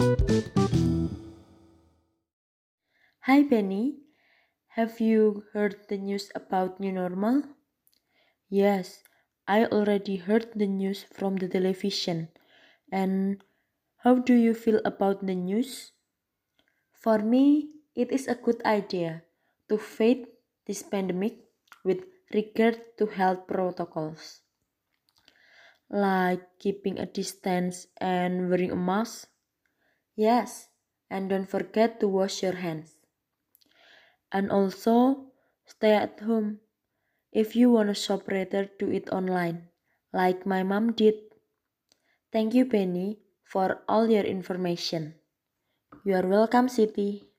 Hi Benny, have you heard the news about new normal? Yes, I already heard the news from the television. And how do you feel about the news? For me, it is a good idea to fight this pandemic with regard to health protocols, like keeping a distance and wearing a mask. Yes, and don't forget to wash your hands. And also, stay at home. If you want to shop, rather do it online, like my mom did. Thank you, Penny, for all your information. You are welcome, Siti.